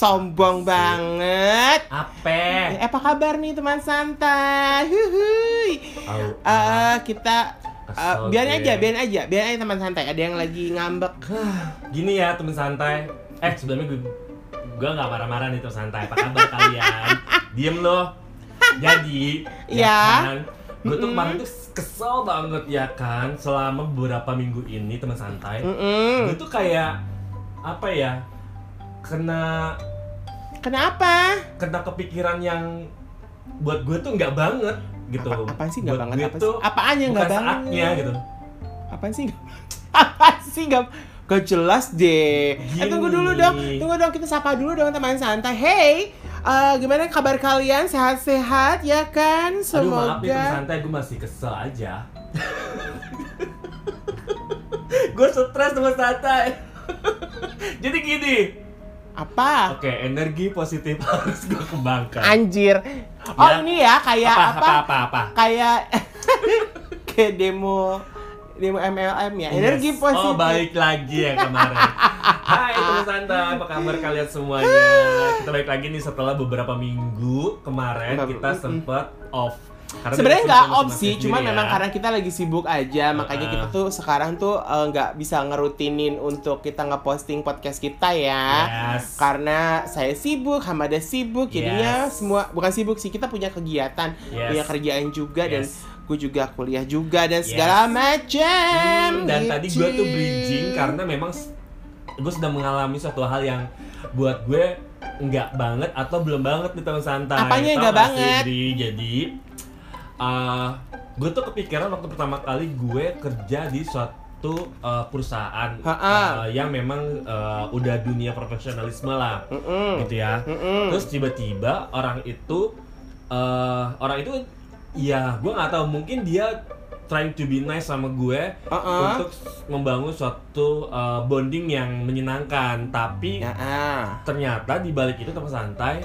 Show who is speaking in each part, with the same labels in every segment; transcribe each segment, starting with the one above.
Speaker 1: sombong banget.
Speaker 2: Apa?
Speaker 1: Eh, apa kabar nih teman santai? Huhuy.
Speaker 2: Au,
Speaker 1: Eh, kita
Speaker 2: Kesel
Speaker 1: biarin aja, biarin aja, biarin aja teman santai. Ada yang lagi ngambek.
Speaker 2: Gini ya temen santai. Eh sebelumnya gue gue nggak marah-marah nih temen santai. Apa kabar kalian? Diem loh. Jadi,
Speaker 1: Iya.
Speaker 2: kan? Gue tuh kemarin tuh kesel banget ya kan. Selama beberapa minggu ini temen santai.
Speaker 1: Mm-mm.
Speaker 2: Gue tuh kayak apa ya? Kena
Speaker 1: Kenapa?
Speaker 2: kena kepikiran yang buat gue tuh nggak banget gitu.
Speaker 1: Apa, apaan sih nggak banget? Apa sih? Apaan yang nggak banget?
Speaker 2: saatnya gitu.
Speaker 1: Apaan sih? nggak- Apaan sih nggak? Gak jelas deh. Eh tunggu
Speaker 2: Gini.
Speaker 1: dulu dong, tunggu dong kita sapa dulu dong teman santai. Hey, eh, gimana kabar kalian? Sehat-sehat ya kan?
Speaker 2: Aduh maaf nih
Speaker 1: Semoga.
Speaker 2: santai gue masih kesel aja. gue stres temen santai. Jadi gini,
Speaker 1: Apa?
Speaker 2: oke energi positif harus gue kembangkan.
Speaker 1: Anjir. Oh
Speaker 2: Ya.
Speaker 1: ini ya kayak
Speaker 2: apa,
Speaker 1: apa?
Speaker 2: apa apa apa.
Speaker 1: Kayak kayak demo demo MLM ya. Energi
Speaker 2: Yes.
Speaker 1: positif.
Speaker 2: Oh baik lagi yang kemarin. Hai teman santai, apa kabar kalian semuanya? Kita balik lagi nih setelah beberapa minggu kemarin kita sempet off.
Speaker 1: Sebenarnya nggak off sih, cuma
Speaker 2: sendiri
Speaker 1: memang
Speaker 2: ya.
Speaker 1: karena kita lagi sibuk aja, makanya kita tuh sekarang tuh eh, nggak bisa ngerutinin untuk kita ngeposting podcast kita ya.
Speaker 2: Yes.
Speaker 1: Karena saya sibuk, Hamada sibuk, jadinya
Speaker 2: Yes.
Speaker 1: semua bukan sibuk sih, kita punya kegiatan,
Speaker 2: Yes.
Speaker 1: punya kerjaan juga dan
Speaker 2: Yes.
Speaker 1: gue juga kuliah juga dan
Speaker 2: Yes.
Speaker 1: segala macam.
Speaker 2: Hmm, dan tadi gue tuh
Speaker 1: gitu.
Speaker 2: bridging karena memang gue sedang mengalami suatu hal yang buat gue nggak banget atau belum banget di tahun santai.
Speaker 1: Apanya nggak banget?
Speaker 2: Jadi uh, gue tuh kepikiran waktu pertama kali gue kerja di suatu uh, perusahaan uh, yang memang uh, udah dunia profesionalisme lah,
Speaker 1: Mm-mm.
Speaker 2: gitu ya.
Speaker 1: Mm-mm.
Speaker 2: Terus tiba-tiba orang itu eh orang itu ya gue nggak tahu mungkin dia trying to be nice sama gue
Speaker 1: Uh-uh.
Speaker 2: untuk membangun suatu eh, bonding yang menyenangkan tapi
Speaker 1: Ya, ah.
Speaker 2: ternyata di balik itu teman santai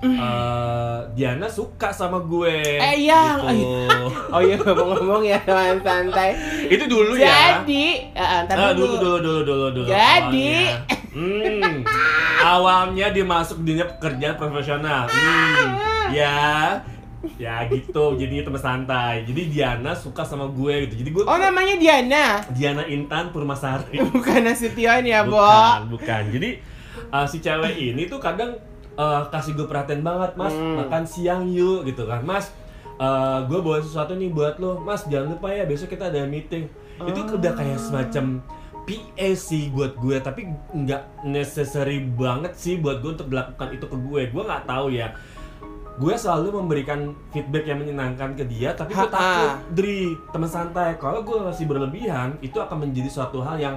Speaker 2: eh, Diana suka sama gue.
Speaker 1: Eh, iya.
Speaker 2: gitu.
Speaker 1: Oh iya ngomong-ngomong ya teman santai.
Speaker 2: itu dulu ya.
Speaker 1: Jadi, ntar
Speaker 2: Ah,
Speaker 1: dulu.
Speaker 2: dulu dulu dulu dulu
Speaker 1: Jadi-
Speaker 2: awalnya. hmm, awalnya dia masuk dunia pekerjaan profesional. Hmm, ya. Ya gitu. Jadi teman santai. Jadi Diana suka sama gue gitu. Jadi gue
Speaker 1: Oh namanya Diana,
Speaker 2: Diana Intan Purmasari.
Speaker 1: Bukan Nasution ya, Bo.
Speaker 2: bukan. Bukan jadi uh, si cewek ini tuh kadang uh, kasih gue perhatian banget mas.
Speaker 1: Hmm.
Speaker 2: makan siang yuk gitu kan. Mas uh, gue bawa sesuatu nih buat lo. Mas jangan lupa ya besok kita ada meeting. Itu
Speaker 1: Oh.
Speaker 2: udah kayak semacam PA sih buat gue tapi nggak necessary banget sih buat gue untuk melakukan itu ke gue gue nggak tahu ya. Gue selalu memberikan feedback yang menyenangkan ke dia tapi gue takut Dri teman santai. Kalau gue masih berlebihan itu akan menjadi suatu hal yang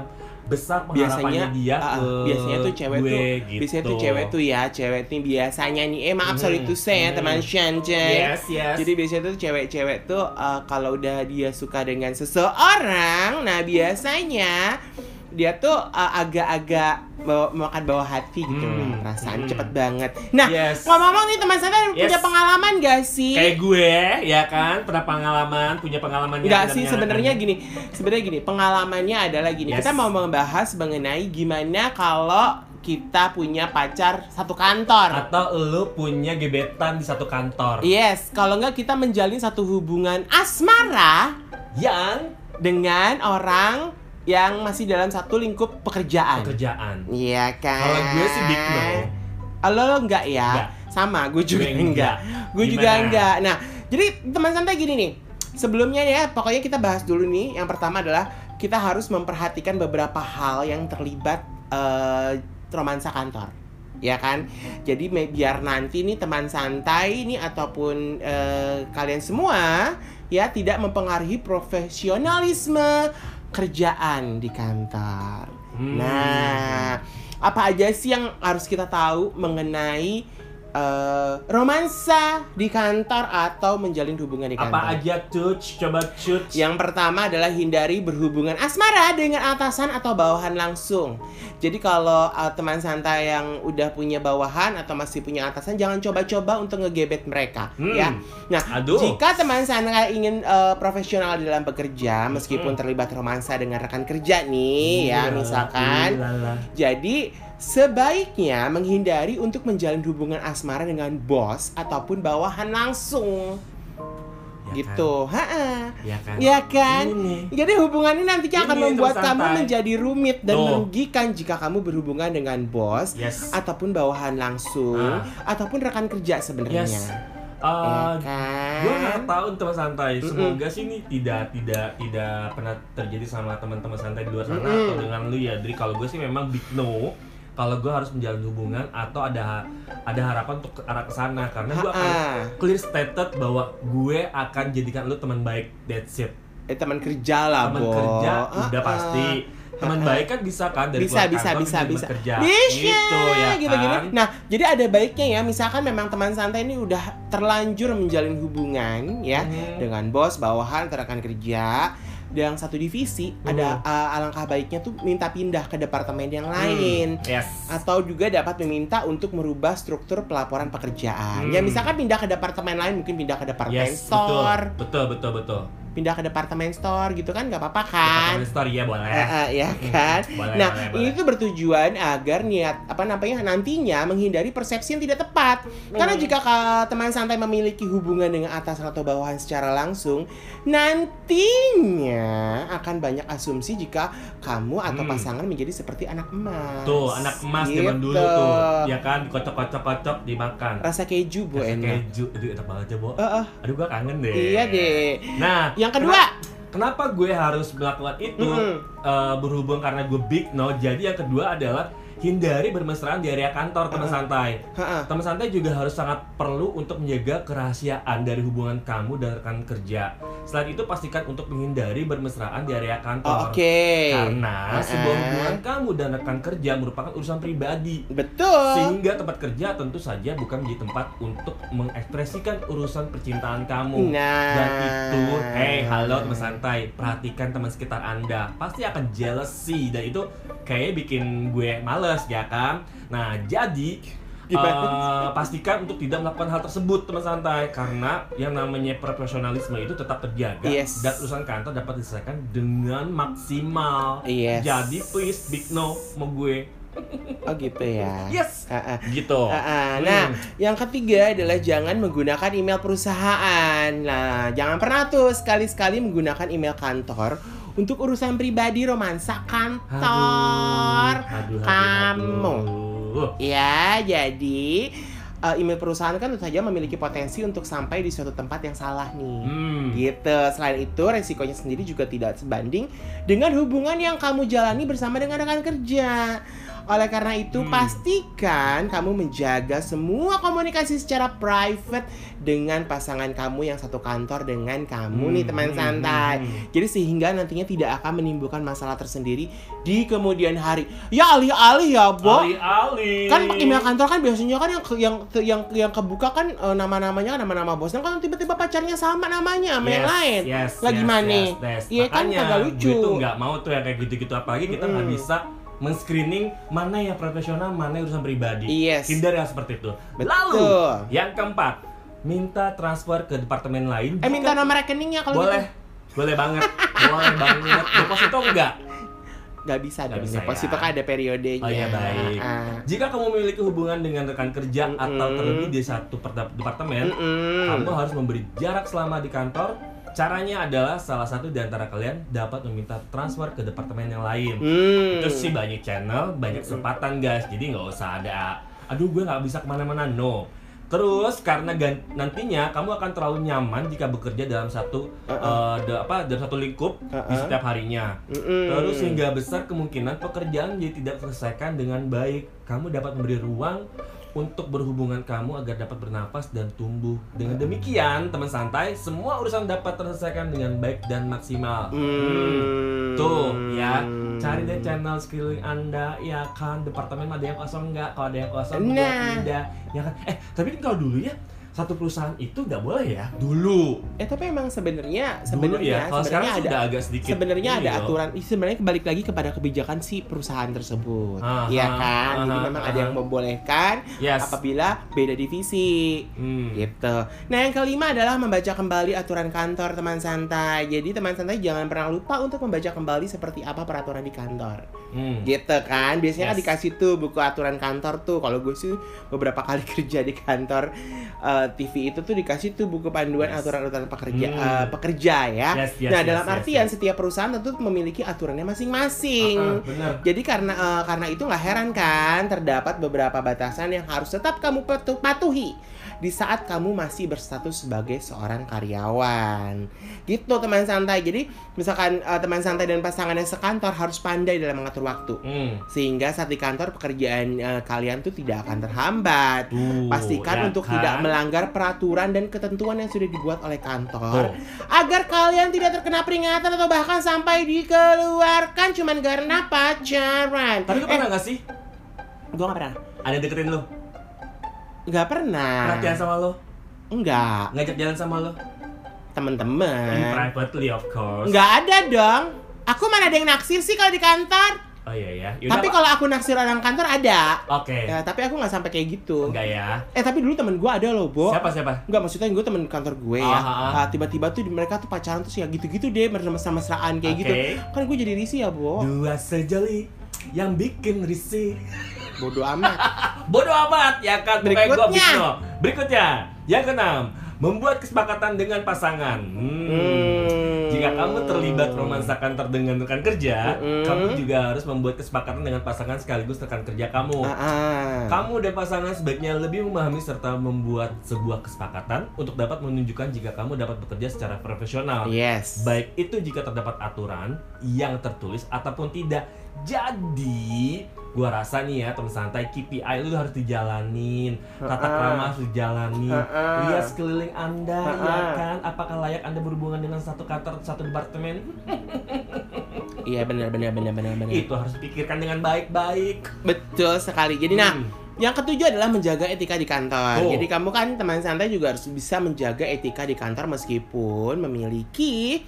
Speaker 2: besar
Speaker 1: biasanya
Speaker 2: dia
Speaker 1: ah,
Speaker 2: ke
Speaker 1: biasanya tuh cewek
Speaker 2: gue,
Speaker 1: tuh
Speaker 2: gitu.
Speaker 1: biasanya tuh cewek tuh ya cewek nih biasanya nih eh maaf sorry
Speaker 2: Hmm,
Speaker 1: to say ya
Speaker 2: hmm.
Speaker 1: teman Shanjay
Speaker 2: yes yes
Speaker 1: jadi biasanya tuh cewek-cewek tuh uh, kalau udah dia suka dengan seseorang nah biasanya dia tuh uh, agak-agak bawa, makan bawah hati gitu
Speaker 2: Hmm,
Speaker 1: perasaan
Speaker 2: hmm.
Speaker 1: cepet banget nah
Speaker 2: Yes.
Speaker 1: ngomong-ngomong nih teman saya punya
Speaker 2: Yes.
Speaker 1: pengalaman gak sih
Speaker 2: kayak gue ya kan pernah pengalaman punya pengalaman tidak
Speaker 1: sih sebenarnya gini, sebenarnya gini, pengalamannya adalah gini.
Speaker 2: Yes.
Speaker 1: Kita mau membahas mengenai gimana kalau kita punya pacar satu kantor.
Speaker 2: atau lu punya gebetan di satu kantor
Speaker 1: Yes, kalau enggak kita menjalin satu hubungan asmara
Speaker 2: yang
Speaker 1: dengan orang yang masih dalam satu lingkup pekerjaan.
Speaker 2: pekerjaan
Speaker 1: Iya kan?
Speaker 2: kalau gue sih big no
Speaker 1: Lo lo enggak ya?
Speaker 2: Enggak.
Speaker 1: Sama, gue juga
Speaker 2: Gue
Speaker 1: enggak.
Speaker 2: enggak.
Speaker 1: Gue juga enggak. Nah, jadi teman santai gini nih. Sebelumnya ya, pokoknya kita bahas dulu nih. Yang pertama adalah kita harus memperhatikan beberapa hal yang terlibat eh, romansa kantor. Ya kan? Jadi biar nanti nih teman santai nih ataupun eh, kalian semua ya tidak mempengaruhi profesionalisme kerjaan di kantor.
Speaker 2: Hmm.
Speaker 1: Nah, apa aja sih yang harus kita tahu mengenai eh, romansa di kantor atau menjalin hubungan di kantor?
Speaker 2: apa aja tuh coba cut
Speaker 1: Yang pertama adalah hindari berhubungan asmara dengan atasan atau bawahan langsung. Jadi kalau uh, teman santai yang udah punya bawahan atau masih punya atasan jangan coba-coba untuk ngegebet mereka
Speaker 2: Hmm.
Speaker 1: ya. Nah,
Speaker 2: Aduh.
Speaker 1: jika teman santai ingin uh, profesional dalam bekerja meskipun
Speaker 2: Hmm.
Speaker 1: terlibat romansa dengan rekan kerja nih ya
Speaker 2: Iya,
Speaker 1: misalkan
Speaker 2: ilala.
Speaker 1: jadi sebaiknya menghindari untuk menjalin hubungan asmara dengan bos ataupun bawahan langsung.
Speaker 2: Ya
Speaker 1: gitu.
Speaker 2: Kan? Ya kan?
Speaker 1: Ya kan?
Speaker 2: Ini.
Speaker 1: Jadi hubungan ini nantinya akan
Speaker 2: Ini,
Speaker 1: membuat
Speaker 2: terus
Speaker 1: kamu menjadi rumit dan
Speaker 2: Tuh.
Speaker 1: merugikan jika kamu berhubungan dengan bos
Speaker 2: Yes.
Speaker 1: ataupun bawahan langsung
Speaker 2: Ah.
Speaker 1: ataupun rekan kerja sebenarnya.
Speaker 2: Yes.
Speaker 1: Ya
Speaker 2: Uh,
Speaker 1: kan?
Speaker 2: gue nggak tahu teman santai. Semoga sih ini tidak tidak tidak pernah terjadi sama teman-teman santai di luar sana
Speaker 1: Mm-mm.
Speaker 2: atau dengan lu ya. Jadi kalau gue sih memang big no. Kalau gue harus menjalin hubungan atau ada ada harapan untuk ke arah ke sana karena gue akan clear stated bahwa gue akan jadikan lu teman baik. That's it.
Speaker 1: Eh teman kerja lah,
Speaker 2: Teman kerja
Speaker 1: Ah,
Speaker 2: udah
Speaker 1: ah.
Speaker 2: pasti. Teman baik kan bisa kan dari
Speaker 1: bisa bisa
Speaker 2: kantor
Speaker 1: bisa bisa
Speaker 2: kerja.
Speaker 1: bisa
Speaker 2: gitu ya
Speaker 1: gitu
Speaker 2: kan.
Speaker 1: nah jadi ada baiknya ya misalkan memang teman santai ini udah terlanjur menjalin hubungan ya
Speaker 2: Hmm.
Speaker 1: dengan bos bawahan rekan kerja yang satu divisi
Speaker 2: Hmm.
Speaker 1: ada uh, alangkah baiknya tuh minta pindah ke departemen yang lain
Speaker 2: Hmm, Yes.
Speaker 1: atau juga dapat meminta untuk merubah struktur pelaporan pekerjaan.
Speaker 2: Hmm.
Speaker 1: Ya misalkan pindah ke departemen lain, mungkin pindah ke departemen
Speaker 2: Yes,
Speaker 1: store,
Speaker 2: betul. Betul, betul, betul.
Speaker 1: Pindah ke departemen store gitu kan nggak apa-apa kan?
Speaker 2: Departemen store ya boleh.
Speaker 1: Eh, eh, ya kan.
Speaker 2: Boleh,
Speaker 1: nah,
Speaker 2: boleh,
Speaker 1: ini
Speaker 2: boleh.
Speaker 1: tuh bertujuan agar niat apa namanya nantinya menghindari persepsi yang tidak tepat. Karena
Speaker 2: Hmm.
Speaker 1: jika ka- teman santai memiliki hubungan dengan atasan atau bawahan secara langsung, nantinya akan banyak asumsi jika kamu atau
Speaker 2: Hmm.
Speaker 1: pasangan menjadi seperti anak emas.
Speaker 2: Tuh, anak emas
Speaker 1: Gitu.
Speaker 2: zaman dulu tuh, ya kan, kocok-kocok-kocok dimakan.
Speaker 1: Rasa keju bu
Speaker 2: Rasa
Speaker 1: enak.
Speaker 2: keju, itu enak banget ya, Bo.
Speaker 1: Eh, eh,
Speaker 2: Aduh, gua kangen deh.
Speaker 1: iya deh.
Speaker 2: Nah,
Speaker 1: Yang kedua,
Speaker 2: kenapa gue harus melakukan itu?
Speaker 1: Mm-mm.
Speaker 2: Eh, berhubung karena gue big no. Jadi yang kedua adalah hindari bermesraan di area kantor teman
Speaker 1: Uh-uh.
Speaker 2: santai.
Speaker 1: Ha-ha.
Speaker 2: Teman santai juga harus sangat perlu untuk menjaga kerahasiaan dari hubungan kamu dan rekan kerja. Selain itu pastikan untuk menghindari bermesraan di area kantor.
Speaker 1: Oke.
Speaker 2: Karena
Speaker 1: Uh-uh.
Speaker 2: sebuah hubungan kamu dan rekan kerja merupakan urusan pribadi.
Speaker 1: Betul.
Speaker 2: Sehingga tempat kerja tentu saja bukan menjadi tempat untuk mengekspresikan urusan percintaan kamu.
Speaker 1: Nah.
Speaker 2: Dan itu, hey halo teman santai, perhatikan teman sekitar Anda. Pasti akan jealousy dan itu kayak bikin gue males ya kan. Nah, jadi eh, pastikan untuk tidak melakukan hal tersebut teman santai karena yang namanya profesionalisme itu tetap terjaga
Speaker 1: Yes.
Speaker 2: dan urusan kantor dapat diselesaikan dengan maksimal.
Speaker 1: Yes.
Speaker 2: Jadi please big no mau gue.
Speaker 1: Oh gitu ya.
Speaker 2: Yes.
Speaker 1: Ha-ha.
Speaker 2: Gitu.
Speaker 1: Ha-ha. Nah,
Speaker 2: Hmm.
Speaker 1: yang ketiga adalah jangan menggunakan email perusahaan. Nah, jangan pernah tuh sekali-sekali menggunakan email kantor untuk urusan pribadi romansa kantor.
Speaker 2: Aduh, aduh, aduh,
Speaker 1: Kamu.
Speaker 2: aduh.
Speaker 1: Ya, jadi eh, email perusahaan kan tentu saja memiliki potensi untuk sampai di suatu tempat yang salah nih.
Speaker 2: Hmm.
Speaker 1: Gitu. Selain itu, resikonya sendiri juga tidak sebanding dengan hubungan yang kamu jalani bersama dengan rekan kerja. Oleh karena itu,
Speaker 2: Hmm.
Speaker 1: pastikan kamu menjaga semua komunikasi secara private dengan pasangan kamu yang satu kantor dengan kamu nih
Speaker 2: Hmm,
Speaker 1: teman
Speaker 2: hmm,
Speaker 1: santai.
Speaker 2: hmm, hmm.
Speaker 1: Jadi sehingga nantinya tidak akan menimbulkan masalah tersendiri di kemudian hari. Ya alih-alih ya, Bo.
Speaker 2: Ali-ali.
Speaker 1: Kan email kantor kan biasanya kan yang yang yang yang kebuka kan eh, nama-namanya kan nama-nama bosnya kan tiba-tiba pacarnya sama namanya sama yang
Speaker 2: Yes,
Speaker 1: lain.
Speaker 2: Yes,
Speaker 1: Lah
Speaker 2: yes,
Speaker 1: gimana?
Speaker 2: yes, yes.
Speaker 1: Iya kan kagak lucu.
Speaker 2: Gue tuh nggak mau tuh yang kayak gitu-gitu apalagi kita nggak
Speaker 1: Mm-mm.
Speaker 2: bisa men-screening mana yang profesional, mana yang urusan pribadi.
Speaker 1: Yes.
Speaker 2: Hindari yang seperti itu.
Speaker 1: Betul.
Speaker 2: Lalu yang keempat, minta transfer ke departemen lain.
Speaker 1: Eh minta nomor rekeningnya kalau
Speaker 2: boleh.
Speaker 1: gitu.
Speaker 2: Boleh banget. boleh banget. Deposito enggak?
Speaker 1: Gak bisa
Speaker 2: Nggak
Speaker 1: dong.
Speaker 2: bisa
Speaker 1: Deposito
Speaker 2: ya.
Speaker 1: kan ada periodenya.
Speaker 2: Oh iya baik.
Speaker 1: Ah.
Speaker 2: Jika kamu memiliki hubungan dengan rekan kerja atau
Speaker 1: Mm-mm.
Speaker 2: terlebih di satu departemen,
Speaker 1: Mm-mm.
Speaker 2: kamu harus memberi jarak selama di kantor. Caranya adalah salah satu di antara kalian dapat meminta transfer ke departemen yang lain.
Speaker 1: Hmm.
Speaker 2: Itu sih banyak channel, banyak kesempatan guys. Jadi nggak usah ada, aduh gue nggak bisa ke mana-mana. No. Terus karena gan- nantinya kamu akan terlalu nyaman jika bekerja dalam satu
Speaker 1: Uh-uh.
Speaker 2: eh, da- apa dalam satu lingkup di
Speaker 1: Uh-uh.
Speaker 2: setiap harinya.
Speaker 1: Mm-mm.
Speaker 2: Terus hingga besar kemungkinan pekerjaan menjadi tidak terselesaikan dengan baik. Kamu dapat memberi ruang untuk berhubungan kamu agar dapat bernafas dan tumbuh. Dengan demikian, teman santai, semua urusan dapat terselesaikan dengan baik dan maksimal.
Speaker 1: Hmm.
Speaker 2: Tuh, ya. Cari deh channel skilling Anda, ya kan. Departemen ada yang kosong nggak? Kalau ada yang kosong,
Speaker 1: Nah.
Speaker 2: pindah. Ya kan? Eh, tapi kan kalau dulu ya, satu perusahaan itu nggak boleh ya? Dulu.
Speaker 1: Eh tapi emang sebenarnya
Speaker 2: ya
Speaker 1: sebenarnya
Speaker 2: kalau sekarang
Speaker 1: sebenarnya ada
Speaker 2: sudah agak sedikit
Speaker 1: sebenarnya ada
Speaker 2: loh.
Speaker 1: aturan sebenarnya kembali lagi kepada kebijakan si perusahaan tersebut.
Speaker 2: Aha,
Speaker 1: Iya kan? Jadi
Speaker 2: aha,
Speaker 1: memang
Speaker 2: aha.
Speaker 1: ada yang membolehkan
Speaker 2: yes.
Speaker 1: apabila beda divisi.
Speaker 2: Hmm.
Speaker 1: gitu. Nah yang kelima adalah membaca kembali aturan kantor teman santai. Jadi teman santai jangan pernah lupa untuk membaca kembali seperti apa peraturan di kantor.
Speaker 2: Hmm.
Speaker 1: gitu kan? Biasanya kan
Speaker 2: Yes.
Speaker 1: dikasih tuh buku aturan kantor tuh. Kalau gue sih beberapa kali kerja di kantor eh, TV itu tuh dikasih tuh buku panduan
Speaker 2: Yes.
Speaker 1: aturan-aturan pekerja
Speaker 2: Hmm.
Speaker 1: eh, pekerja ya
Speaker 2: Yes, yes,
Speaker 1: nah
Speaker 2: yes,
Speaker 1: dalam
Speaker 2: yes,
Speaker 1: artian
Speaker 2: yes.
Speaker 1: setiap perusahaan tentu memiliki aturannya masing-masing
Speaker 2: ah, bener
Speaker 1: jadi karena eh, karena itu nggak heran kan terdapat beberapa batasan yang harus tetap kamu patu- patuhi di saat kamu masih berstatus sebagai seorang karyawan. Gitu teman santai. Jadi misalkan eh, teman santai dan pasangannya sekantor harus pandai dalam mengatur waktu.
Speaker 2: Hmm.
Speaker 1: Sehingga saat di kantor pekerjaan eh, kalian tuh tidak akan terhambat.
Speaker 2: Tuh,
Speaker 1: Pastikan
Speaker 2: ya
Speaker 1: untuk
Speaker 2: kan?
Speaker 1: tidak melanggar peraturan dan ketentuan yang sudah dibuat oleh kantor
Speaker 2: Tuh.
Speaker 1: agar kalian tidak terkena peringatan atau bahkan sampai dikeluarkan cuman karena pacaran.
Speaker 2: Tapi
Speaker 1: eh,
Speaker 2: pernah gak sih
Speaker 1: gua gak pernah.
Speaker 2: ada yang deketin lu?
Speaker 1: Gak pernah.
Speaker 2: Perhatian sama lu?
Speaker 1: Enggak,
Speaker 2: Ngajak jalan sama? In
Speaker 1: temen-temen.
Speaker 2: privately of course
Speaker 1: Enggak ada dong. Aku mana ada yang naksir sih kalau di kantor.
Speaker 2: Oh iya ya Yaudah,
Speaker 1: tapi kalau aku naksir orang kantor ada.
Speaker 2: Oke
Speaker 1: Ya, tapi aku nggak sampai kayak gitu.
Speaker 2: Enggak ya
Speaker 1: Eh tapi dulu temen gua ada loh, Bo.
Speaker 2: Siapa siapa?
Speaker 1: Enggak maksudnya gue temen kantor gue ya.
Speaker 2: Ah, ah. Ah,
Speaker 1: tiba-tiba tuh di- mereka tuh pacaran terus ya gitu-gitu deh mesra-mesraan kayak
Speaker 2: Oke.
Speaker 1: gitu. Kan gue jadi risih ya, Bo.
Speaker 2: Dua sejoli yang bikin risih
Speaker 1: Bodoh amat.
Speaker 2: Bodoh amat ya kan
Speaker 1: Berikutnya.
Speaker 2: Berikutnya Yang keenam Membuat kesepakatan dengan pasangan hmm.
Speaker 1: Hmm.
Speaker 2: Jika kamu terlibat romansa kantor dengan rekan kerja
Speaker 1: Mm-mm.
Speaker 2: Kamu juga harus membuat kesepakatan dengan pasangan sekaligus rekan kerja kamu
Speaker 1: Ah, ah.
Speaker 2: Kamu dan pasangan sebaiknya lebih memahami serta membuat sebuah kesepakatan untuk dapat menunjukkan jika kamu dapat bekerja secara profesional.
Speaker 1: Yes.
Speaker 2: Baik itu jika terdapat aturan yang tertulis ataupun tidak. Jadi, gua rasa nih ya teman santai KPI lu harus dijalanin, tata krama harus dijalanin.
Speaker 1: Ha-ha.
Speaker 2: Lihat sekeliling Anda ya kan, apakah layak Anda berhubungan dengan satu kantor, satu departemen?
Speaker 1: Iya benar benar benar benar benar.
Speaker 2: Itu harus dipikirkan dengan baik-baik.
Speaker 1: Betul sekali. Jadi nah,
Speaker 2: Hmm.
Speaker 1: yang ketujuh adalah menjaga etika di kantor.
Speaker 2: Oh.
Speaker 1: Jadi kamu kan teman santai juga harus bisa menjaga etika di kantor meskipun memiliki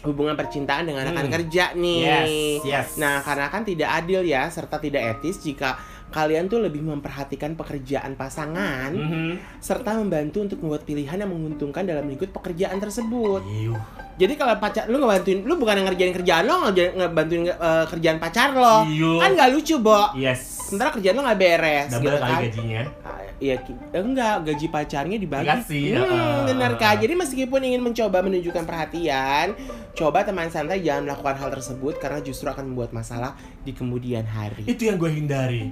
Speaker 1: hubungan percintaan dengan rekan
Speaker 2: Hmm.
Speaker 1: kerja nih.
Speaker 2: Yes, yes.
Speaker 1: Nah, karena kan tidak adil ya serta tidak etis jika kalian tuh lebih memperhatikan pekerjaan pasangan
Speaker 2: Mhm.
Speaker 1: serta membantu untuk membuat pilihan yang menguntungkan dalam lingkup pekerjaan tersebut.
Speaker 2: Iuh.
Speaker 1: Jadi kalau pacar lu ngebantuin lu bukan ngerjain kerjaan lo, ngebantuin eh, kerjaan pacar lo.
Speaker 2: Iuh.
Speaker 1: Kan nggak lucu, Bo.
Speaker 2: Yes.
Speaker 1: Sementara kerjaan lo nggak beres
Speaker 2: Double
Speaker 1: gitu
Speaker 2: kali
Speaker 1: kan.
Speaker 2: gajinya.
Speaker 1: Ah, Iya, enggak, gaji pacarnya dibagi.
Speaker 2: Dikasih,
Speaker 1: hmm,
Speaker 2: ah.
Speaker 1: benar kak. Jadi meskipun ingin mencoba menunjukkan perhatian, coba teman santai jangan melakukan hal tersebut karena justru akan membuat masalah di kemudian hari.
Speaker 2: Itu yang gue hindari.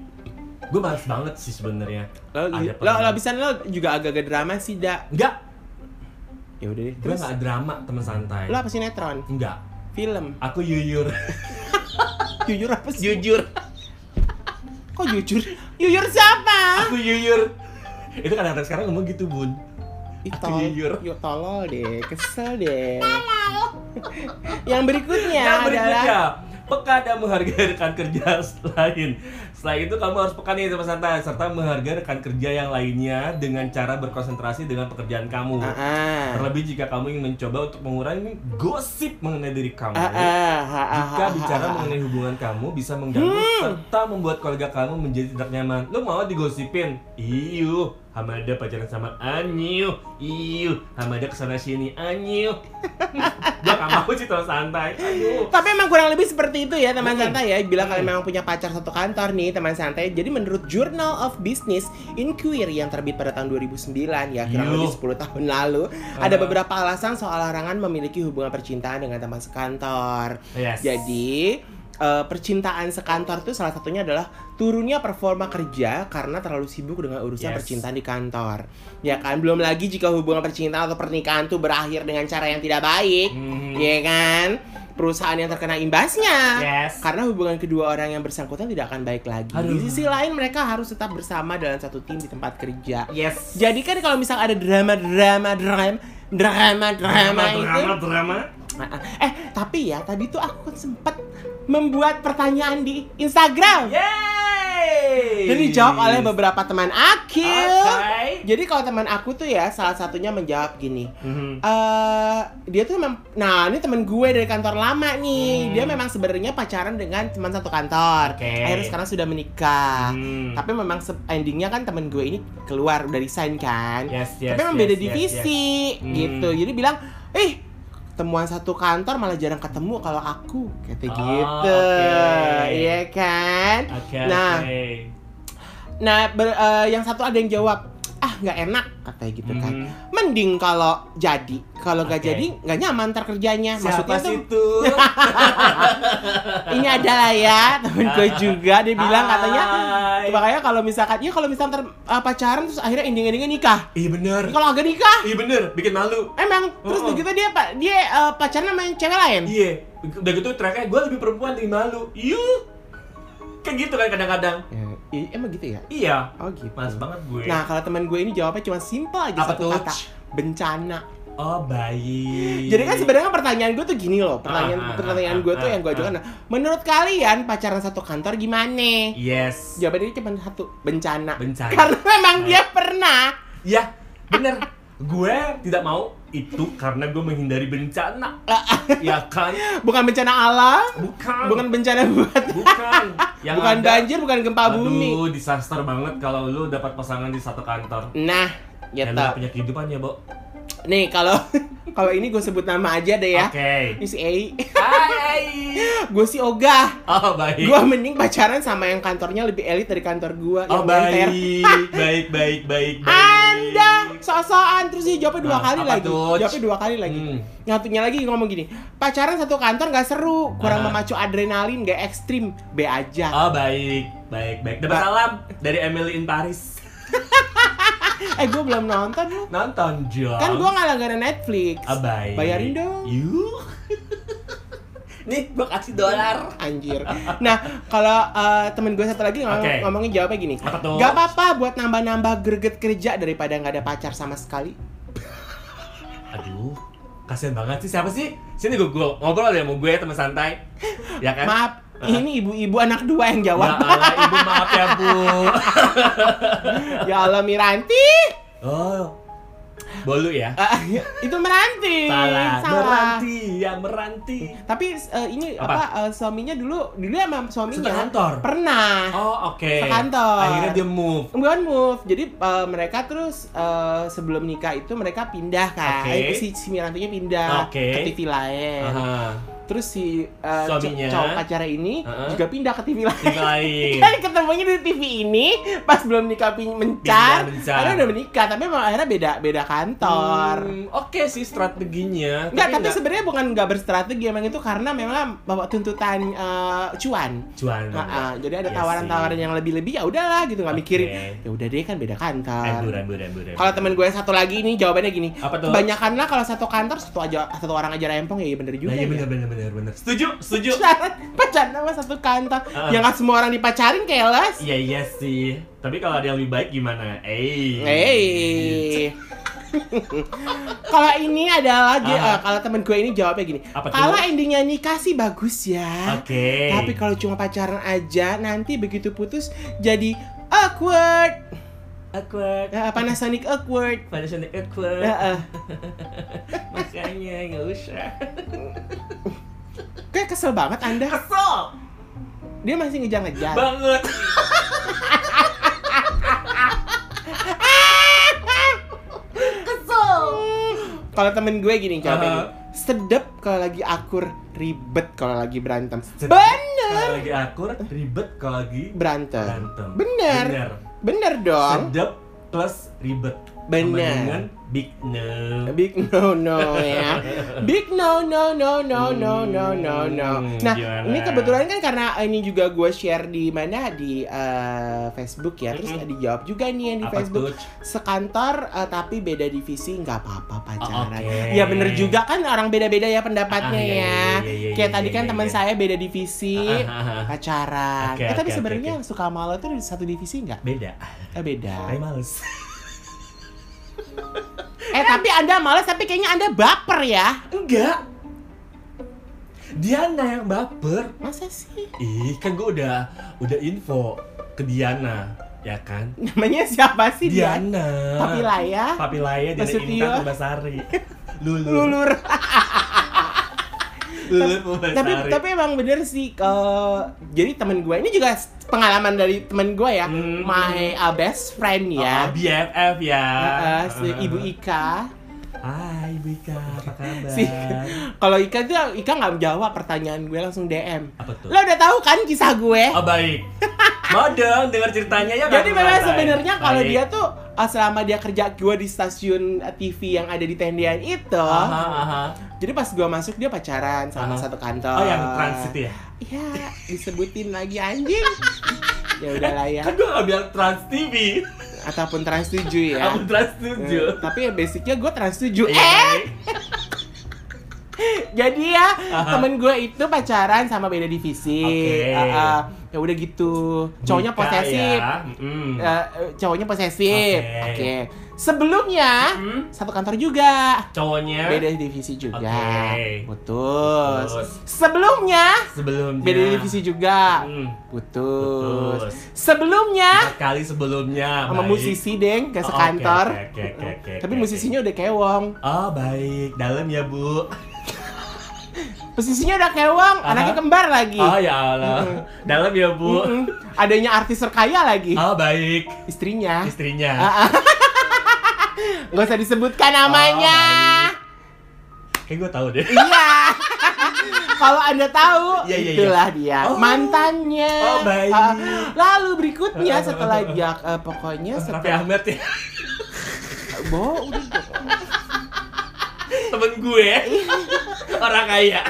Speaker 2: Gue males banget sih sebenarnya.
Speaker 1: Lo, lo, lo bisa lo juga agak-agak drama sih, dak.
Speaker 2: Enggak,
Speaker 1: Ya udah deh.
Speaker 2: gue nggak drama teman santai.
Speaker 1: lo apa sinetron?
Speaker 2: Enggak,
Speaker 1: Film.
Speaker 2: aku yuyur.
Speaker 1: Jujur apa sih?
Speaker 2: jujur.
Speaker 1: Kok jujur? Jujur siapa?
Speaker 2: Aku yuyur. Itu kadang-kadang sekarang ngomong gitu bun. Aku jujur.
Speaker 1: yuk tolol deh, kesel deh. Yang berikutnya
Speaker 2: Yang
Speaker 1: adalah
Speaker 2: berikutnya, peka dan menghargai rekan kerja lain. Setelah itu kamu harus peka nih teman santai serta menghargai rekan kerja yang lainnya dengan cara berkonsentrasi dengan pekerjaan kamu.
Speaker 1: Ah, ah.
Speaker 2: Terlebih jika kamu ingin mencoba untuk mengurangi gosip mengenai diri kamu.
Speaker 1: Ah, ah,
Speaker 2: Jika bicara mengenai hubungan kamu bisa mengganggu serta membuat keluarga kamu menjadi tidak nyaman. Lu mau digosipin? Iyo, Hamada pacaran sama Anyu. Iyo, Hamada ke sana sini Anyu. Gua gak mau sih terus santai. Aduh.
Speaker 1: Tapi emang kurang lebih seperti itu ya teman
Speaker 2: Hmm.
Speaker 1: santai ya. Bila
Speaker 2: Hmm.
Speaker 1: kalian memang punya pacar satu kantor nih teman santai. Jadi menurut Journal of Business Inquiry yang terbit pada tahun 2009 ya kurang
Speaker 2: Yuh.
Speaker 1: lebih 10 tahun lalu,
Speaker 2: Ah.
Speaker 1: ada beberapa alasan soal larangan memiliki hubungan percintaan dengan teman sekantor.
Speaker 2: Yes.
Speaker 1: Jadi eh, percintaan sekantor tuh salah satunya adalah turunnya performa kerja karena terlalu sibuk dengan urusan
Speaker 2: Yes.
Speaker 1: percintaan di kantor. Ya kan, belum lagi jika hubungan percintaan atau pernikahan tuh berakhir dengan cara yang tidak baik,
Speaker 2: Mhm.
Speaker 1: ya kan? Perusahaan yang terkena imbasnya.
Speaker 2: Yes.
Speaker 1: Karena hubungan kedua orang yang bersangkutan tidak akan baik lagi.
Speaker 2: Aduh.
Speaker 1: Di sisi lain mereka harus tetap bersama dalam satu tim di tempat kerja.
Speaker 2: Yes.
Speaker 1: Jadi kan kalau misal ada drama drama drama drama drama, itu
Speaker 2: drama, drama.
Speaker 1: Ah, ah. Eh, tapi ya tadi tuh aku kan sempat membuat pertanyaan di Instagram.
Speaker 2: Yeay.
Speaker 1: Dan dijawab oleh beberapa teman akil.
Speaker 2: Oke.
Speaker 1: Jadi kalau teman aku tuh ya salah satunya menjawab gini.
Speaker 2: Mhm.
Speaker 1: eh dia tuh memang nah ini temen gue dari kantor lama nih
Speaker 2: Hmm.
Speaker 1: dia memang sebenarnya pacaran dengan teman satu kantor
Speaker 2: Oke.
Speaker 1: akhirnya sekarang sudah menikah
Speaker 2: Hmm.
Speaker 1: tapi memang endingnya kan temen gue ini keluar udah resign kan
Speaker 2: Yes, yes,
Speaker 1: tapi memang
Speaker 2: yes,
Speaker 1: beda
Speaker 2: yes,
Speaker 1: divisi
Speaker 2: Hmm.
Speaker 1: gitu jadi bilang eh temuan satu kantor malah jarang ketemu kalau aku kata
Speaker 2: Oh,
Speaker 1: gitu
Speaker 2: oke.
Speaker 1: iya kan
Speaker 2: Oke.
Speaker 1: Nah.
Speaker 2: oke.
Speaker 1: nah ber- eh, yang satu ada yang jawab ah nggak enak katanya gitu kan
Speaker 2: Mhm.
Speaker 1: mending kalau jadi kalau nggak
Speaker 2: Oke.
Speaker 1: jadi nggak nyaman ntar kerjanya
Speaker 2: Siapa
Speaker 1: maksudnya
Speaker 2: sih
Speaker 1: tuh
Speaker 2: itu?
Speaker 1: ini adalah ya temen gue juga dia bilang katanya
Speaker 2: Hai.
Speaker 1: makanya kalau misalkan ya kalau misalkan ntar uh, pacaran terus akhirnya ending-endingnya nikah
Speaker 2: Iya bener.
Speaker 1: kalau agak nikah
Speaker 2: Iya bener, bikin malu.
Speaker 1: emang terus
Speaker 2: Oh, oh.
Speaker 1: begitu dia pak dia uh, pacaran sama yang cewek lain
Speaker 2: Iya, udah gitu terakhir gue lebih perempuan dari malu. Yuk, kayak gitu kan kadang-kadang.
Speaker 1: Ya, i- emang gitu ya
Speaker 2: Iya,
Speaker 1: oh gitu
Speaker 2: males banget gue.
Speaker 1: nah kalau teman gue ini jawabnya cuma simpel aja
Speaker 2: Apa
Speaker 1: satu
Speaker 2: tuh?
Speaker 1: kata bencana
Speaker 2: oh baik.
Speaker 1: Jadi kan sebenarnya pertanyaan gue tuh gini loh, pertanyaan
Speaker 2: Ah, ah,
Speaker 1: pertanyaan
Speaker 2: ah,
Speaker 1: gue tuh
Speaker 2: ah,
Speaker 1: yang gue
Speaker 2: ah.
Speaker 1: ajukan. Nah, menurut kalian pacaran satu kantor gimana?
Speaker 2: Yes.
Speaker 1: Jawabannya cuma satu, bencana.
Speaker 2: Bencana.
Speaker 1: Karena memang dia pernah.
Speaker 2: Ya, bener. gue tidak mau itu karena gue menghindari bencana. ya kan?
Speaker 1: Bukan bencana alam,
Speaker 2: Bukan.
Speaker 1: bukan bencana buat
Speaker 2: Bukan. Yang
Speaker 1: bukan
Speaker 2: ada-
Speaker 1: banjir, bukan gempa bumi.
Speaker 2: Aduh, disaster banget kalau lu dapat pasangan di satu kantor.
Speaker 1: Nah, gitu.
Speaker 2: lu gak punya kehidupan ya, Bo?
Speaker 1: Nih, kalau kalau ini gue sebut nama aja deh ya.
Speaker 2: Oke.
Speaker 1: Ini si Ei.
Speaker 2: Hai.
Speaker 1: gue si Ogah.
Speaker 2: Oh, baik.
Speaker 1: Gue mending pacaran sama yang kantornya lebih elit dari kantor gue.
Speaker 2: Oh, baik. baik, baik, baik, baik.
Speaker 1: Anda sok-sokan terus dia jawabnya dua
Speaker 2: Ah,
Speaker 1: kali lagi.
Speaker 2: tuh?
Speaker 1: Jawabnya dua kali lagi.
Speaker 2: Hmm.
Speaker 1: Lagi ngomong gini, pacaran satu kantor nggak seru, kurang
Speaker 2: Ah.
Speaker 1: memacu adrenalin, nggak ekstrim, B aja.
Speaker 2: Oh, baik. Baik, baik. Dapat
Speaker 1: Ba-
Speaker 2: salam dari Emily in Paris.
Speaker 1: Eh gue belum nonton.
Speaker 2: Nonton, John.
Speaker 1: Kan gue nggak langganan Netflix.
Speaker 2: Ah, baik.
Speaker 1: Bayarin dong.
Speaker 2: You. Nih, gua kasih dolar.
Speaker 1: Anjir. Nah, kalau eh, temen gue satu lagi ngomong,
Speaker 2: Oke.
Speaker 1: ngomongin jawabnya gini.
Speaker 2: Apa tuh?
Speaker 1: Gak apa-apa buat nambah-nambah greget kerja daripada nggak ada pacar sama sekali.
Speaker 2: Aduh, kasihan banget sih. Siapa sih? Sini gue, gue ngobrol ya sama gue teman santai. Ya kan?
Speaker 1: Maaf, ini ibu-ibu anak dua yang
Speaker 2: Ya
Speaker 1: jawab.
Speaker 2: Allah, ibu maaf ya bu.
Speaker 1: ya Allah Miranti.
Speaker 2: Oh, bolu ya?
Speaker 1: Eh, itu Meranti.
Speaker 2: Salah.
Speaker 1: Salah.
Speaker 2: Meranti, ya meranti.
Speaker 1: Tapi eh, ini
Speaker 2: Apa?
Speaker 1: apa, eh, suaminya dulu dulu sama suaminya
Speaker 2: Sekantor?
Speaker 1: pernah
Speaker 2: Oh, oke.
Speaker 1: Sekantor.
Speaker 2: Akhirnya dia move.
Speaker 1: bukan move. Jadi eh, mereka terus eh, sebelum nikah itu mereka pindah kan. Eh, si, si Mirantinya pindah
Speaker 2: Oke.
Speaker 1: ke TV lain.
Speaker 2: Aha.
Speaker 1: Terus si eh,
Speaker 2: Suaminya.
Speaker 1: co- cowok pacarnya ini
Speaker 2: Heeh.
Speaker 1: juga pindah ke TV lain.
Speaker 2: Tim lain.
Speaker 1: kan ketemunya di TV ini pas belum nikah pin mencar, akhirnya udah menikah tapi emang akhirnya beda beda kantor.
Speaker 2: Hmm, Oke sih strateginya.
Speaker 1: Enggak, tapi sebenarnya bukan nggak berstrategi emang itu karena memang bawa tuntutan eh, cuan.
Speaker 2: cuan.
Speaker 1: Nah, jadi ada
Speaker 2: Iya
Speaker 1: tawaran-tawaran yang lebih-lebih ya udahlah gitu nggak
Speaker 2: Oke.
Speaker 1: mikirin. Ya udah deh kan beda kantor. Kalau temen gue yang satu lagi ini jawabannya gini.
Speaker 2: Apa tuh?
Speaker 1: Kebanyakan lah kalau satu kantor satu aja satu orang aja rempong ya iya bener juga.
Speaker 2: Nah, iya
Speaker 1: ya.
Speaker 2: benar benar benar benar. Setuju, setuju.
Speaker 1: Syarat pacaran sama satu kantor.
Speaker 2: Ah.
Speaker 1: Yang nggak semua orang dipacarin keles.
Speaker 2: Iya iya sih. Tapi kalau ada yang lebih baik gimana? Eh.
Speaker 1: Hey. kalau ini adalah
Speaker 2: Ah.
Speaker 1: eh, kalau temen gue ini jawabnya gini. Kalau endingnya nikah sih bagus ya.
Speaker 2: Oke.
Speaker 1: Tapi kalau cuma pacaran aja, nanti begitu putus jadi awkward.
Speaker 2: awkward.
Speaker 1: Eh, Panasonic awkward.
Speaker 2: Panasonic awkward.
Speaker 1: Eh, eh.
Speaker 2: Makanya nggak usah.
Speaker 1: Kayak kesel banget Anda.
Speaker 2: Kesel
Speaker 1: Dia masih ngejar-ngejar.
Speaker 2: banget.
Speaker 1: Kesel. Kalau temen gue gini jawabnya
Speaker 2: Aha.
Speaker 1: gini. Sedep kalau lagi akur, ribet kalau lagi berantem.
Speaker 2: Sedep.
Speaker 1: Bener.
Speaker 2: Kalau lagi akur, ribet kalau lagi
Speaker 1: Berantem.
Speaker 2: berantem.
Speaker 1: Bener.
Speaker 2: Bener.
Speaker 1: Bener dong.
Speaker 2: Sedap plus ribet.
Speaker 1: Bener.
Speaker 2: Big no.
Speaker 1: Big no no ya. Big no no no no no no no no.
Speaker 2: Hmm,
Speaker 1: Nah,
Speaker 2: gimana?
Speaker 1: ini kebetulan kan karena ini juga gue share di mana di eh, Facebook ya. Terus
Speaker 2: Mm-mm.
Speaker 1: dijawab juga nih yang di
Speaker 2: Apa
Speaker 1: Facebook.
Speaker 2: tuh?
Speaker 1: Sekantor eh, tapi beda divisi nggak apa-apa pacaran.
Speaker 2: Oh, oke.
Speaker 1: Ya bener juga kan orang beda-beda ya pendapatnya
Speaker 2: Ah, iya,
Speaker 1: ya.
Speaker 2: iya, iya, iya,
Speaker 1: Kayak
Speaker 2: iya,
Speaker 1: tadi
Speaker 2: iya,
Speaker 1: kan teman saya beda divisi.
Speaker 2: Ah, ah, ah.
Speaker 1: pacaran.
Speaker 2: Oke,
Speaker 1: eh tapi
Speaker 2: oke,
Speaker 1: sebenarnya yang suka sama lo tuh satu divisi nggak?
Speaker 2: Beda.
Speaker 1: Eh beda.
Speaker 2: Saya males.
Speaker 1: Eh tapi anda malas tapi kayaknya anda baper ya?
Speaker 2: Enggak. Diana yang baper.
Speaker 1: Masa sih?
Speaker 2: Ih, kan gue udah udah info. ke Diana, ya kan?
Speaker 1: Namanya siapa sih dia?
Speaker 2: Diana.
Speaker 1: Papi Laya.
Speaker 2: Papi Laya Diana. Intan Pumbasari. Lulu.
Speaker 1: Lulur. Tapi tapi emang bener sih eh, jadi temen gue ini juga pengalaman dari temen gue ya.
Speaker 2: Hmm.
Speaker 1: my uh, best friend
Speaker 2: Oh,
Speaker 1: ya
Speaker 2: BFF ya.
Speaker 1: Uh, uh, si ibu Ika.
Speaker 2: Hai Ibu Ika, apa kabar?
Speaker 1: si kalau Ika tuh Ika nggak menjawab pertanyaan gue langsung DM
Speaker 2: Apa tuh?
Speaker 1: lo udah tahu kan kisah gue?
Speaker 2: Oh baik. Mau dong dengar ceritanya ya
Speaker 1: jadi
Speaker 2: Kak
Speaker 1: memang sebenarnya kalau dia tuh uh, selama dia kerja gue di stasiun uh, TV yang ada di Tendian itu
Speaker 2: Aha, aha.
Speaker 1: jadi pas gue masuk dia pacaran sama
Speaker 2: Aha.
Speaker 1: satu kantor
Speaker 2: Oh yang transit ya?
Speaker 1: Iya, disebutin lagi anjing. ya udahlah ya.
Speaker 2: Kan gue gak bilang Trans TV.
Speaker 1: Ataupun Trans 7 ya.
Speaker 2: Aku Trans
Speaker 1: Eh,
Speaker 2: 7.
Speaker 1: tapi ya basicnya gue Trans 7
Speaker 2: Iya,
Speaker 1: Eh,
Speaker 2: baik.
Speaker 1: jadi ya
Speaker 2: Aha.
Speaker 1: temen gue itu pacaran sama beda divisi.
Speaker 2: Oke.
Speaker 1: Ah, ah. Ya udah gitu. Cowoknya
Speaker 2: Nikah
Speaker 1: posesif.
Speaker 2: ya.
Speaker 1: Eh, eh, cowoknya posesif.
Speaker 2: Oke.
Speaker 1: Oke. Sebelumnya
Speaker 2: Mm.
Speaker 1: satu kantor juga.
Speaker 2: Cowoknya
Speaker 1: Beda divisi juga.
Speaker 2: Oke.
Speaker 1: Putus.
Speaker 2: Putus.
Speaker 1: Sebelumnya
Speaker 2: sebelumnya
Speaker 1: beda divisi juga.
Speaker 2: Mm.
Speaker 1: Putus.
Speaker 2: Putus.
Speaker 1: Sebelumnya
Speaker 2: Empat kali sebelumnya
Speaker 1: sama
Speaker 2: baik.
Speaker 1: musisi deng ke
Speaker 2: Oh,
Speaker 1: sekantor.
Speaker 2: oke, oke, oke, oke,
Speaker 1: Tapi
Speaker 2: oke,
Speaker 1: musisinya udah kewong.
Speaker 2: Oh baik, dalam ya bu.
Speaker 1: Musisinya udah kewong,
Speaker 2: Aha.
Speaker 1: anaknya kembar lagi.
Speaker 2: Oh ya Allah,
Speaker 1: Mm-mm.
Speaker 2: dalam ya bu.
Speaker 1: Adanya artis terkaya lagi.
Speaker 2: Oh baik,
Speaker 1: Istrinya.
Speaker 2: istrinya.
Speaker 1: Ah, ah. Gak usah disebutkan namanya.
Speaker 2: Kayak gue tahu deh.
Speaker 1: iya. Kalau anda tahu,
Speaker 2: iya, iya.
Speaker 1: itulah dia
Speaker 2: Oh.
Speaker 1: mantannya.
Speaker 2: Oh, baik.
Speaker 1: Ah, lalu berikutnya setelah dia eh, pokoknya
Speaker 2: Raffi
Speaker 1: setelah
Speaker 2: Ahmad ya,
Speaker 1: Bo, udah
Speaker 2: temen gue, orang kaya.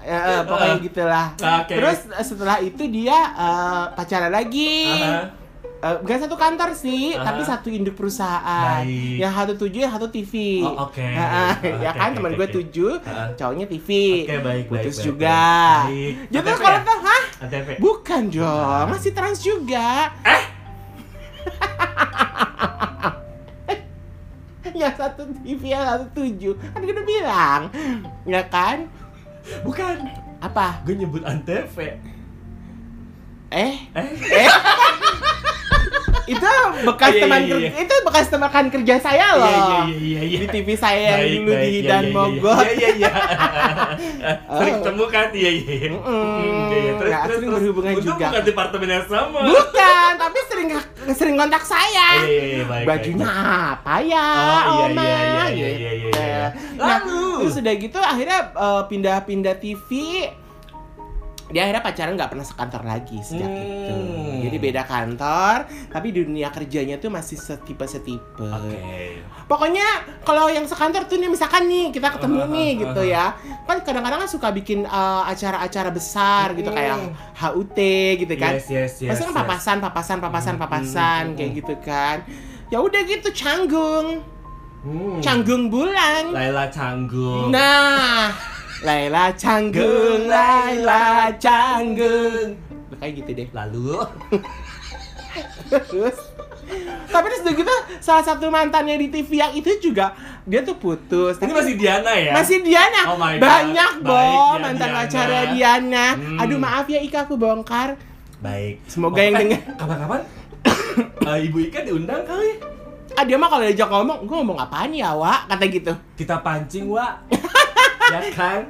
Speaker 1: Ya, eh, pokoknya
Speaker 2: Ah.
Speaker 1: gitulah.
Speaker 2: Oke.
Speaker 1: Terus eh, setelah itu dia eh, pacaran lagi.
Speaker 2: Aha.
Speaker 1: Eh, bukan satu kantor sih,
Speaker 2: Aha.
Speaker 1: tapi satu induk perusahaan.
Speaker 2: Baik.
Speaker 1: Yang satu tujuh, yang satu TV.
Speaker 2: Oh, oke.
Speaker 1: Nah,
Speaker 2: Oh,
Speaker 1: ya
Speaker 2: oke,
Speaker 1: kan
Speaker 2: oke,
Speaker 1: teman
Speaker 2: oke,
Speaker 1: gue
Speaker 2: oke.
Speaker 1: tujuh,
Speaker 2: Ah.
Speaker 1: cowoknya TV.
Speaker 2: Oke, baik, baik,
Speaker 1: Putus
Speaker 2: baik,
Speaker 1: juga.
Speaker 2: baik.
Speaker 1: Jadi kalau
Speaker 2: ya?
Speaker 1: tuh, hah? Bukan Jong,
Speaker 2: Ah.
Speaker 1: masih trans juga.
Speaker 2: Eh?
Speaker 1: Yang satu TV, yang satu tujuh. Kan gue udah bilang, ya kan?
Speaker 2: Bukan,
Speaker 1: Apa?
Speaker 2: gue nyebut Antv.
Speaker 1: Eh?
Speaker 2: Eh?
Speaker 1: Eh? itu bekas
Speaker 2: Iya, iya,
Speaker 1: teman
Speaker 2: iya, iya.
Speaker 1: itu bekas teman kerja saya loh.
Speaker 2: Iya, iya, iya, iya.
Speaker 1: Di TV saya yang dulu di
Speaker 2: iya,
Speaker 1: Dan
Speaker 2: iya,
Speaker 1: Mogot.
Speaker 2: Iya, iya, iya. Sering
Speaker 1: Oh.
Speaker 2: ketemu kan? Iya, iya. iya. Iya, iya. Terus,
Speaker 1: Nggak
Speaker 2: terus,
Speaker 1: sering
Speaker 2: terus.
Speaker 1: berhubungan juga.
Speaker 2: bukan departemen yang sama.
Speaker 1: Bukan, tapi sering sering kontak saya.
Speaker 2: Iya, iya, iya, baik,
Speaker 1: Bajunya
Speaker 2: baik,
Speaker 1: apa ya,
Speaker 2: Oh, iya,
Speaker 1: Oma?
Speaker 2: iya, iya, iya,
Speaker 1: Gitu.
Speaker 2: iya, iya, iya.
Speaker 1: Nah,
Speaker 2: Lalu?
Speaker 1: terus udah gitu akhirnya eh, pindah-pindah TV. Dia akhirnya pacaran nggak pernah sekantor lagi sejak
Speaker 2: Hmm.
Speaker 1: itu. Jadi beda kantor, tapi dunia kerjanya tuh masih setipe-setipe.
Speaker 2: Oke.
Speaker 1: Pokoknya kalau yang sekantor tuh nih misalkan nih kita ketemu
Speaker 2: Uh-huh,
Speaker 1: nih
Speaker 2: uh-huh.
Speaker 1: gitu ya. Kan kadang-kadang kan suka bikin eh, acara-acara besar gitu
Speaker 2: Mm.
Speaker 1: kayak HUT gitu kan.
Speaker 2: Yes, yes, yes.
Speaker 1: Pasti kan papasan, papasan, papasan,
Speaker 2: Hmm,
Speaker 1: papasan
Speaker 2: hmm,
Speaker 1: kayak
Speaker 2: hmm.
Speaker 1: gitu kan. Ya udah gitu canggung.
Speaker 2: Hmm.
Speaker 1: Canggung bulan.
Speaker 2: Laila Canggung.
Speaker 1: Nah, Laila canggung, Laila canggung. Kayak gitu deh.
Speaker 2: Lalu
Speaker 1: Terus tapi terus udah gitu salah satu mantannya di TV yang itu juga dia tuh putus.
Speaker 2: ini
Speaker 1: Tapi
Speaker 2: masih Diana ya?
Speaker 1: masih Diana.
Speaker 2: Oh my God.
Speaker 1: Banyak, Bo,
Speaker 2: Baik, ya,
Speaker 1: mantan pacarnya Diana.
Speaker 2: Hmm.
Speaker 1: Aduh, maaf ya Ika aku bongkar.
Speaker 2: Baik.
Speaker 1: Semoga
Speaker 2: Oh,
Speaker 1: yang
Speaker 2: eh,
Speaker 1: denger.
Speaker 2: Kapan-kapan eh, Ibu Ika diundang kali.
Speaker 1: Ah, dia mah kalau diajak ngomong, gue ngomong apaan ya, Wak? Kata gitu.
Speaker 2: Kita pancing, Wak. ya kan?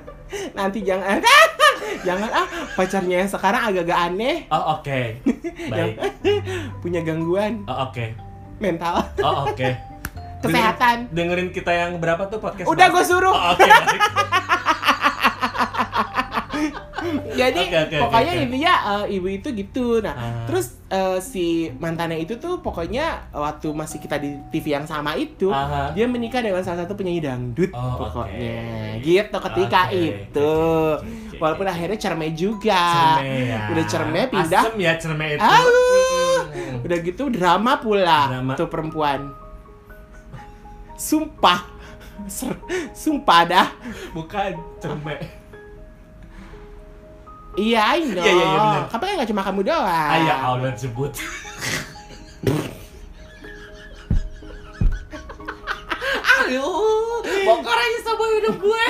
Speaker 1: Nanti jangan jangan ah pacarnya yang sekarang agak-agak aneh,
Speaker 2: Oh, oke. Baik.
Speaker 1: punya gangguan
Speaker 2: Oh, oke.
Speaker 1: mental,
Speaker 2: Oh, oke.
Speaker 1: kesehatan.
Speaker 2: Dengerin, dengerin kita yang berapa tuh podcast?
Speaker 1: Udah gue suruh.
Speaker 2: Oh, oke. baik.
Speaker 1: Jadi
Speaker 2: oke, oke,
Speaker 1: pokoknya
Speaker 2: oke.
Speaker 1: intinya eh, ibu itu gitu. Nah,
Speaker 2: Ah.
Speaker 1: terus eh, si mantannya itu tuh pokoknya waktu masih kita di TV yang sama itu,
Speaker 2: Aha.
Speaker 1: dia menikah dengan salah satu penyanyi dangdut
Speaker 2: Oh,
Speaker 1: pokoknya.
Speaker 2: oke.
Speaker 1: Gitu ketika
Speaker 2: Oke,
Speaker 1: itu.
Speaker 2: oke, oke,
Speaker 1: Walaupun akhirnya cerme juga.
Speaker 2: Cerme ya.
Speaker 1: Udah cerme pindah.
Speaker 2: Asem ya cerme itu. Mm-mm.
Speaker 1: Udah gitu drama pula
Speaker 2: Drama.
Speaker 1: tuh perempuan. Sumpah. Sumpah dah.
Speaker 2: Bukan cerme.
Speaker 1: Iya, I know.
Speaker 2: Iya, iya, iya, bener.
Speaker 1: Tapi kan gak cuma kamu doang.
Speaker 2: Ya Allah sebut. Aduh, bongkar aja sama hidup gue.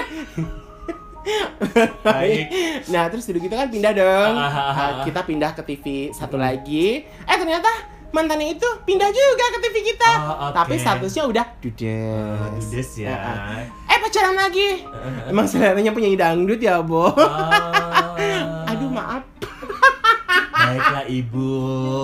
Speaker 2: Baik.
Speaker 1: Nah terus udah gitu kan pindah dong.
Speaker 2: Ah, ah, ah,
Speaker 1: Nah,
Speaker 2: ah.
Speaker 1: kita pindah ke TV satu
Speaker 2: Hmm.
Speaker 1: lagi. Eh ternyata mantannya itu pindah juga ke TV kita.
Speaker 2: Ah, oke.
Speaker 1: Tapi statusnya udah
Speaker 2: Ah,
Speaker 1: dudes.
Speaker 2: Dudes ya.
Speaker 1: Ah, ah. Eh pacaran lagi. Emang seleranya penyanyi dangdut ya, Bo?
Speaker 2: Ah.
Speaker 1: Maaf.
Speaker 2: Baiklah ibu.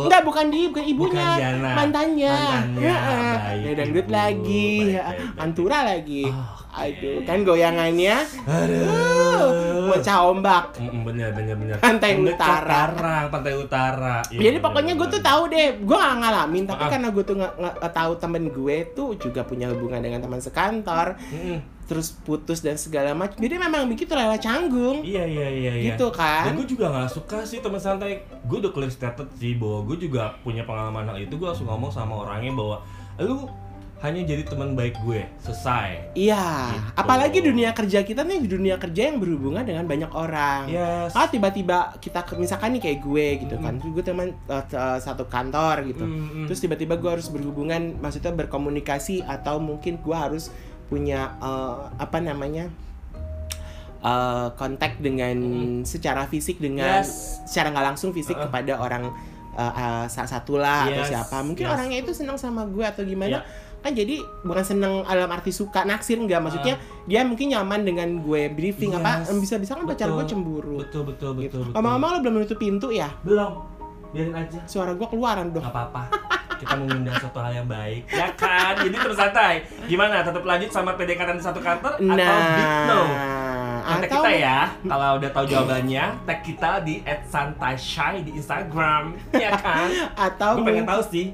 Speaker 1: Enggak, bukan dia, bukan ibunya.
Speaker 2: Bukan Diana.
Speaker 1: mantannya.
Speaker 2: Mantannya. Baik,
Speaker 1: Ya, dangdut
Speaker 2: Ibu.
Speaker 1: lagi.
Speaker 2: Baik,
Speaker 1: Ya,
Speaker 2: baik, baik.
Speaker 1: Antura lagi.
Speaker 2: Oke.
Speaker 1: Aduh, kan goyangannya
Speaker 2: Aduh.
Speaker 1: bocah ombak.
Speaker 2: Mm, bener bener bener.
Speaker 1: Pantai Utara.
Speaker 2: Karang, pantai utara. Iya,
Speaker 1: Jadi
Speaker 2: bener,
Speaker 1: pokoknya gue tuh tahu deh, gue gak ngalamin, tapi
Speaker 2: Ah.
Speaker 1: karena gue tuh nggak tahu temen gue tuh juga punya hubungan dengan teman sekantor,
Speaker 2: Mm-mm.
Speaker 1: terus putus dan segala macam. Jadi memang begitu Lela canggung,
Speaker 2: Iya iya iya iya.
Speaker 1: gitu kan?
Speaker 2: Dan gue juga gak suka sih teman santai. Gue udah clear stated sih bahwa gue juga punya pengalaman hal itu. Gue langsung ngomong sama orangnya bahwa lu hanya jadi teman baik gue. Selesai.
Speaker 1: Iya,
Speaker 2: Gitu.
Speaker 1: apalagi dunia kerja kita nih dunia kerja yang berhubungan dengan banyak orang.
Speaker 2: Yes.
Speaker 1: Ah tiba-tiba kita misalkan nih kayak gue gitu kan, gue teman t- satu kantor gitu.
Speaker 2: Mm-mm.
Speaker 1: Terus tiba-tiba gue harus berhubungan, maksudnya berkomunikasi atau mungkin gue harus punya eh, apa namanya eh, kontak dengan secara fisik dengan
Speaker 2: Yes.
Speaker 1: secara nggak langsung fisik
Speaker 2: Uh-uh.
Speaker 1: kepada orang eh, sa- satu lah atau
Speaker 2: Yes,
Speaker 1: siapa. Mungkin
Speaker 2: yes.
Speaker 1: orangnya itu senang sama gue atau gimana.
Speaker 2: Iya.
Speaker 1: Kan jadi bukan seneng dalam arti suka naksir enggak maksudnya dia mungkin nyaman dengan gue briefing apa
Speaker 2: Yes.
Speaker 1: bisa-bisa kan pacar
Speaker 2: Betul.
Speaker 1: gue cemburu.
Speaker 2: Betul betul
Speaker 1: Gitu.
Speaker 2: betul betul.
Speaker 1: Ngomong-ngomong lo belum menutup pintu ya?
Speaker 2: belum. Biarin aja.
Speaker 1: Suara gue keluaran dong.
Speaker 2: Gak apa-apa. Kita mengundang suatu hal yang baik, ya kan? Jadi terus santai. Gimana? Tetap lanjut sama di satu kantor atau big no? Kontak
Speaker 1: atau
Speaker 2: kita ya, kalau udah tahu jawabannya, tag kita di @santaishy di Instagram, ya kan?
Speaker 1: atau
Speaker 2: Gue pengen tahu sih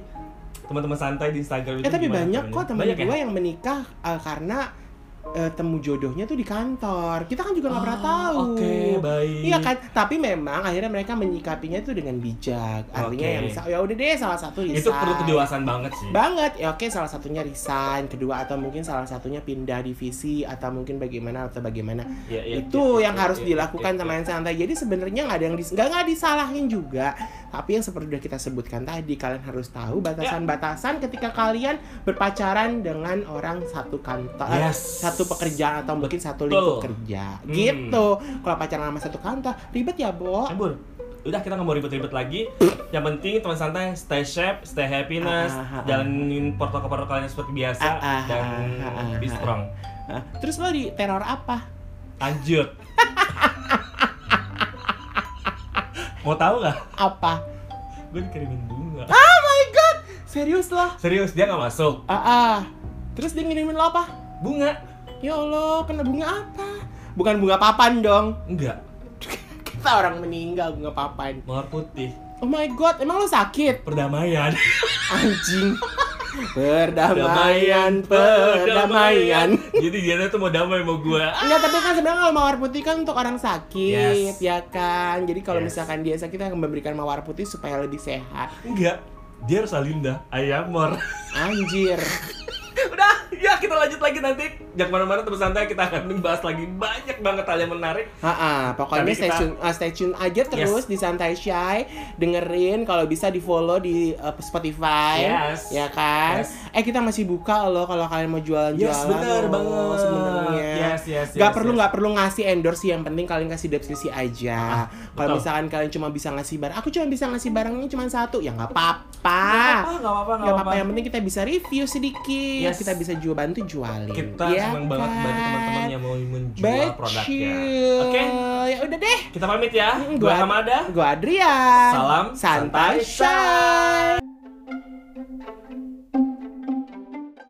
Speaker 2: teman-teman santai di Instagram itu
Speaker 1: Eh tapi banyak kok temen
Speaker 2: Banyak ya?
Speaker 1: gue yang menikah eh, karena eh, temu jodohnya tuh di kantor. Kita kan juga nggak pernah
Speaker 2: Ah,
Speaker 1: tahu.
Speaker 2: Oke, baik.
Speaker 1: Iya kan, tapi memang akhirnya mereka menyikapinya itu dengan bijak. Artinya
Speaker 2: Oke.
Speaker 1: yang bisa, ya udah deh salah satu resign.
Speaker 2: Itu perlu kedewasaan banget sih.
Speaker 1: banget ya oke salah satunya resign kedua atau mungkin salah satunya pindah divisi atau mungkin bagaimana atau bagaimana
Speaker 2: Ya, ya,
Speaker 1: itu
Speaker 2: ya,
Speaker 1: yang
Speaker 2: ya,
Speaker 1: harus
Speaker 2: ya,
Speaker 1: dilakukan
Speaker 2: ya,
Speaker 1: sama
Speaker 2: ya.
Speaker 1: yang santai jadi sebenarnya nggak ada yang nggak nggak disalahin juga tapi yang seperti udah kita sebutkan tadi kalian harus tahu batasan-batasan ketika kalian berpacaran dengan orang satu kantor eh,
Speaker 2: Yes.
Speaker 1: satu pekerjaan atau mungkin satu lingkup kerja
Speaker 2: Hmm.
Speaker 1: gitu kalau pacaran sama satu kantor ribet ya bo
Speaker 2: Cabur. Udah kita nggak mau ribet-ribet lagi. Yang penting teman santai, stay safe, stay happiness,
Speaker 1: Ah, ah, ah.
Speaker 2: jalanin protokol-protokolnya seperti biasa
Speaker 1: Ah, ah,
Speaker 2: dan
Speaker 1: ah, ah,
Speaker 2: be
Speaker 1: ah.
Speaker 2: strong.
Speaker 1: Terus lo di teror apa
Speaker 2: Lanjut. mau tahu nggak?
Speaker 1: apa
Speaker 2: Gue dikirimin bunga.
Speaker 1: oh my god serius lo
Speaker 2: Serius dia nggak masuk.
Speaker 1: ah ah. terus dia ngirimin lo apa
Speaker 2: Bunga?
Speaker 1: Ya Allah, kena bunga apa? Bukan bunga papan dong.
Speaker 2: Enggak.
Speaker 1: Kita orang meninggal bunga papan.
Speaker 2: Mawar putih.
Speaker 1: Oh my god, emang lo sakit?
Speaker 2: Perdamaian.
Speaker 1: Anjing. Perdamaian, perdamaian.
Speaker 2: Jadi dia tuh mau damai sama gue.
Speaker 1: Enggak, tapi kan sebenarnya kalau mawar putih kan untuk orang sakit,
Speaker 2: Yes.
Speaker 1: ya kan. Jadi kalau
Speaker 2: Yes.
Speaker 1: misalkan dia sakit, akan memberikan mawar putih supaya lebih sehat.
Speaker 2: Enggak. Dia harus Alinda. Ayamor.
Speaker 1: Anjir.
Speaker 2: Kita lanjut lagi nanti. Jangan ke mana-mana teman santai, kita akan bahas lagi banyak banget hal yang menarik.
Speaker 1: Ha pokoknya
Speaker 2: Tapi
Speaker 1: stay
Speaker 2: kita-
Speaker 1: tune, uh, stay tune aja terus di Santai Shy, dengerin kalau bisa di follow di uh, Spotify,
Speaker 2: Yes.
Speaker 1: ya kan?
Speaker 2: Yes.
Speaker 1: Eh kita masih buka loh kalau kalian mau jualan-jualan.
Speaker 2: Yes, bener
Speaker 1: loh,
Speaker 2: banget.
Speaker 1: Sebenarnya.
Speaker 2: Yes, yes,
Speaker 1: Gak
Speaker 2: yes,
Speaker 1: perlu
Speaker 2: yes.
Speaker 1: nggak perlu ngasih endorse yang penting kalian kasih deskripsi aja.
Speaker 2: Ah,
Speaker 1: kalau misalkan kalian cuma bisa ngasih barang, aku cuma bisa ngasih barangnya cuma satu, ya nggak apa-apa.
Speaker 2: Nggak apa-apa,
Speaker 1: Nggak apa-apa, yang penting kita bisa review sedikit,
Speaker 2: Yes.
Speaker 1: kita bisa jual bantu jualin.
Speaker 2: Kita
Speaker 1: ya
Speaker 2: senang banget bantu
Speaker 1: kan?
Speaker 2: teman-teman yang mau menjual
Speaker 1: Betul.
Speaker 2: produknya. Oke,
Speaker 1: Ya udah deh.
Speaker 2: kita pamit ya.
Speaker 1: Mm,
Speaker 2: Gua
Speaker 1: gua-
Speaker 2: Hamada.
Speaker 1: Gua Adrian.
Speaker 2: Salam
Speaker 1: santai
Speaker 2: santai
Speaker 1: shy.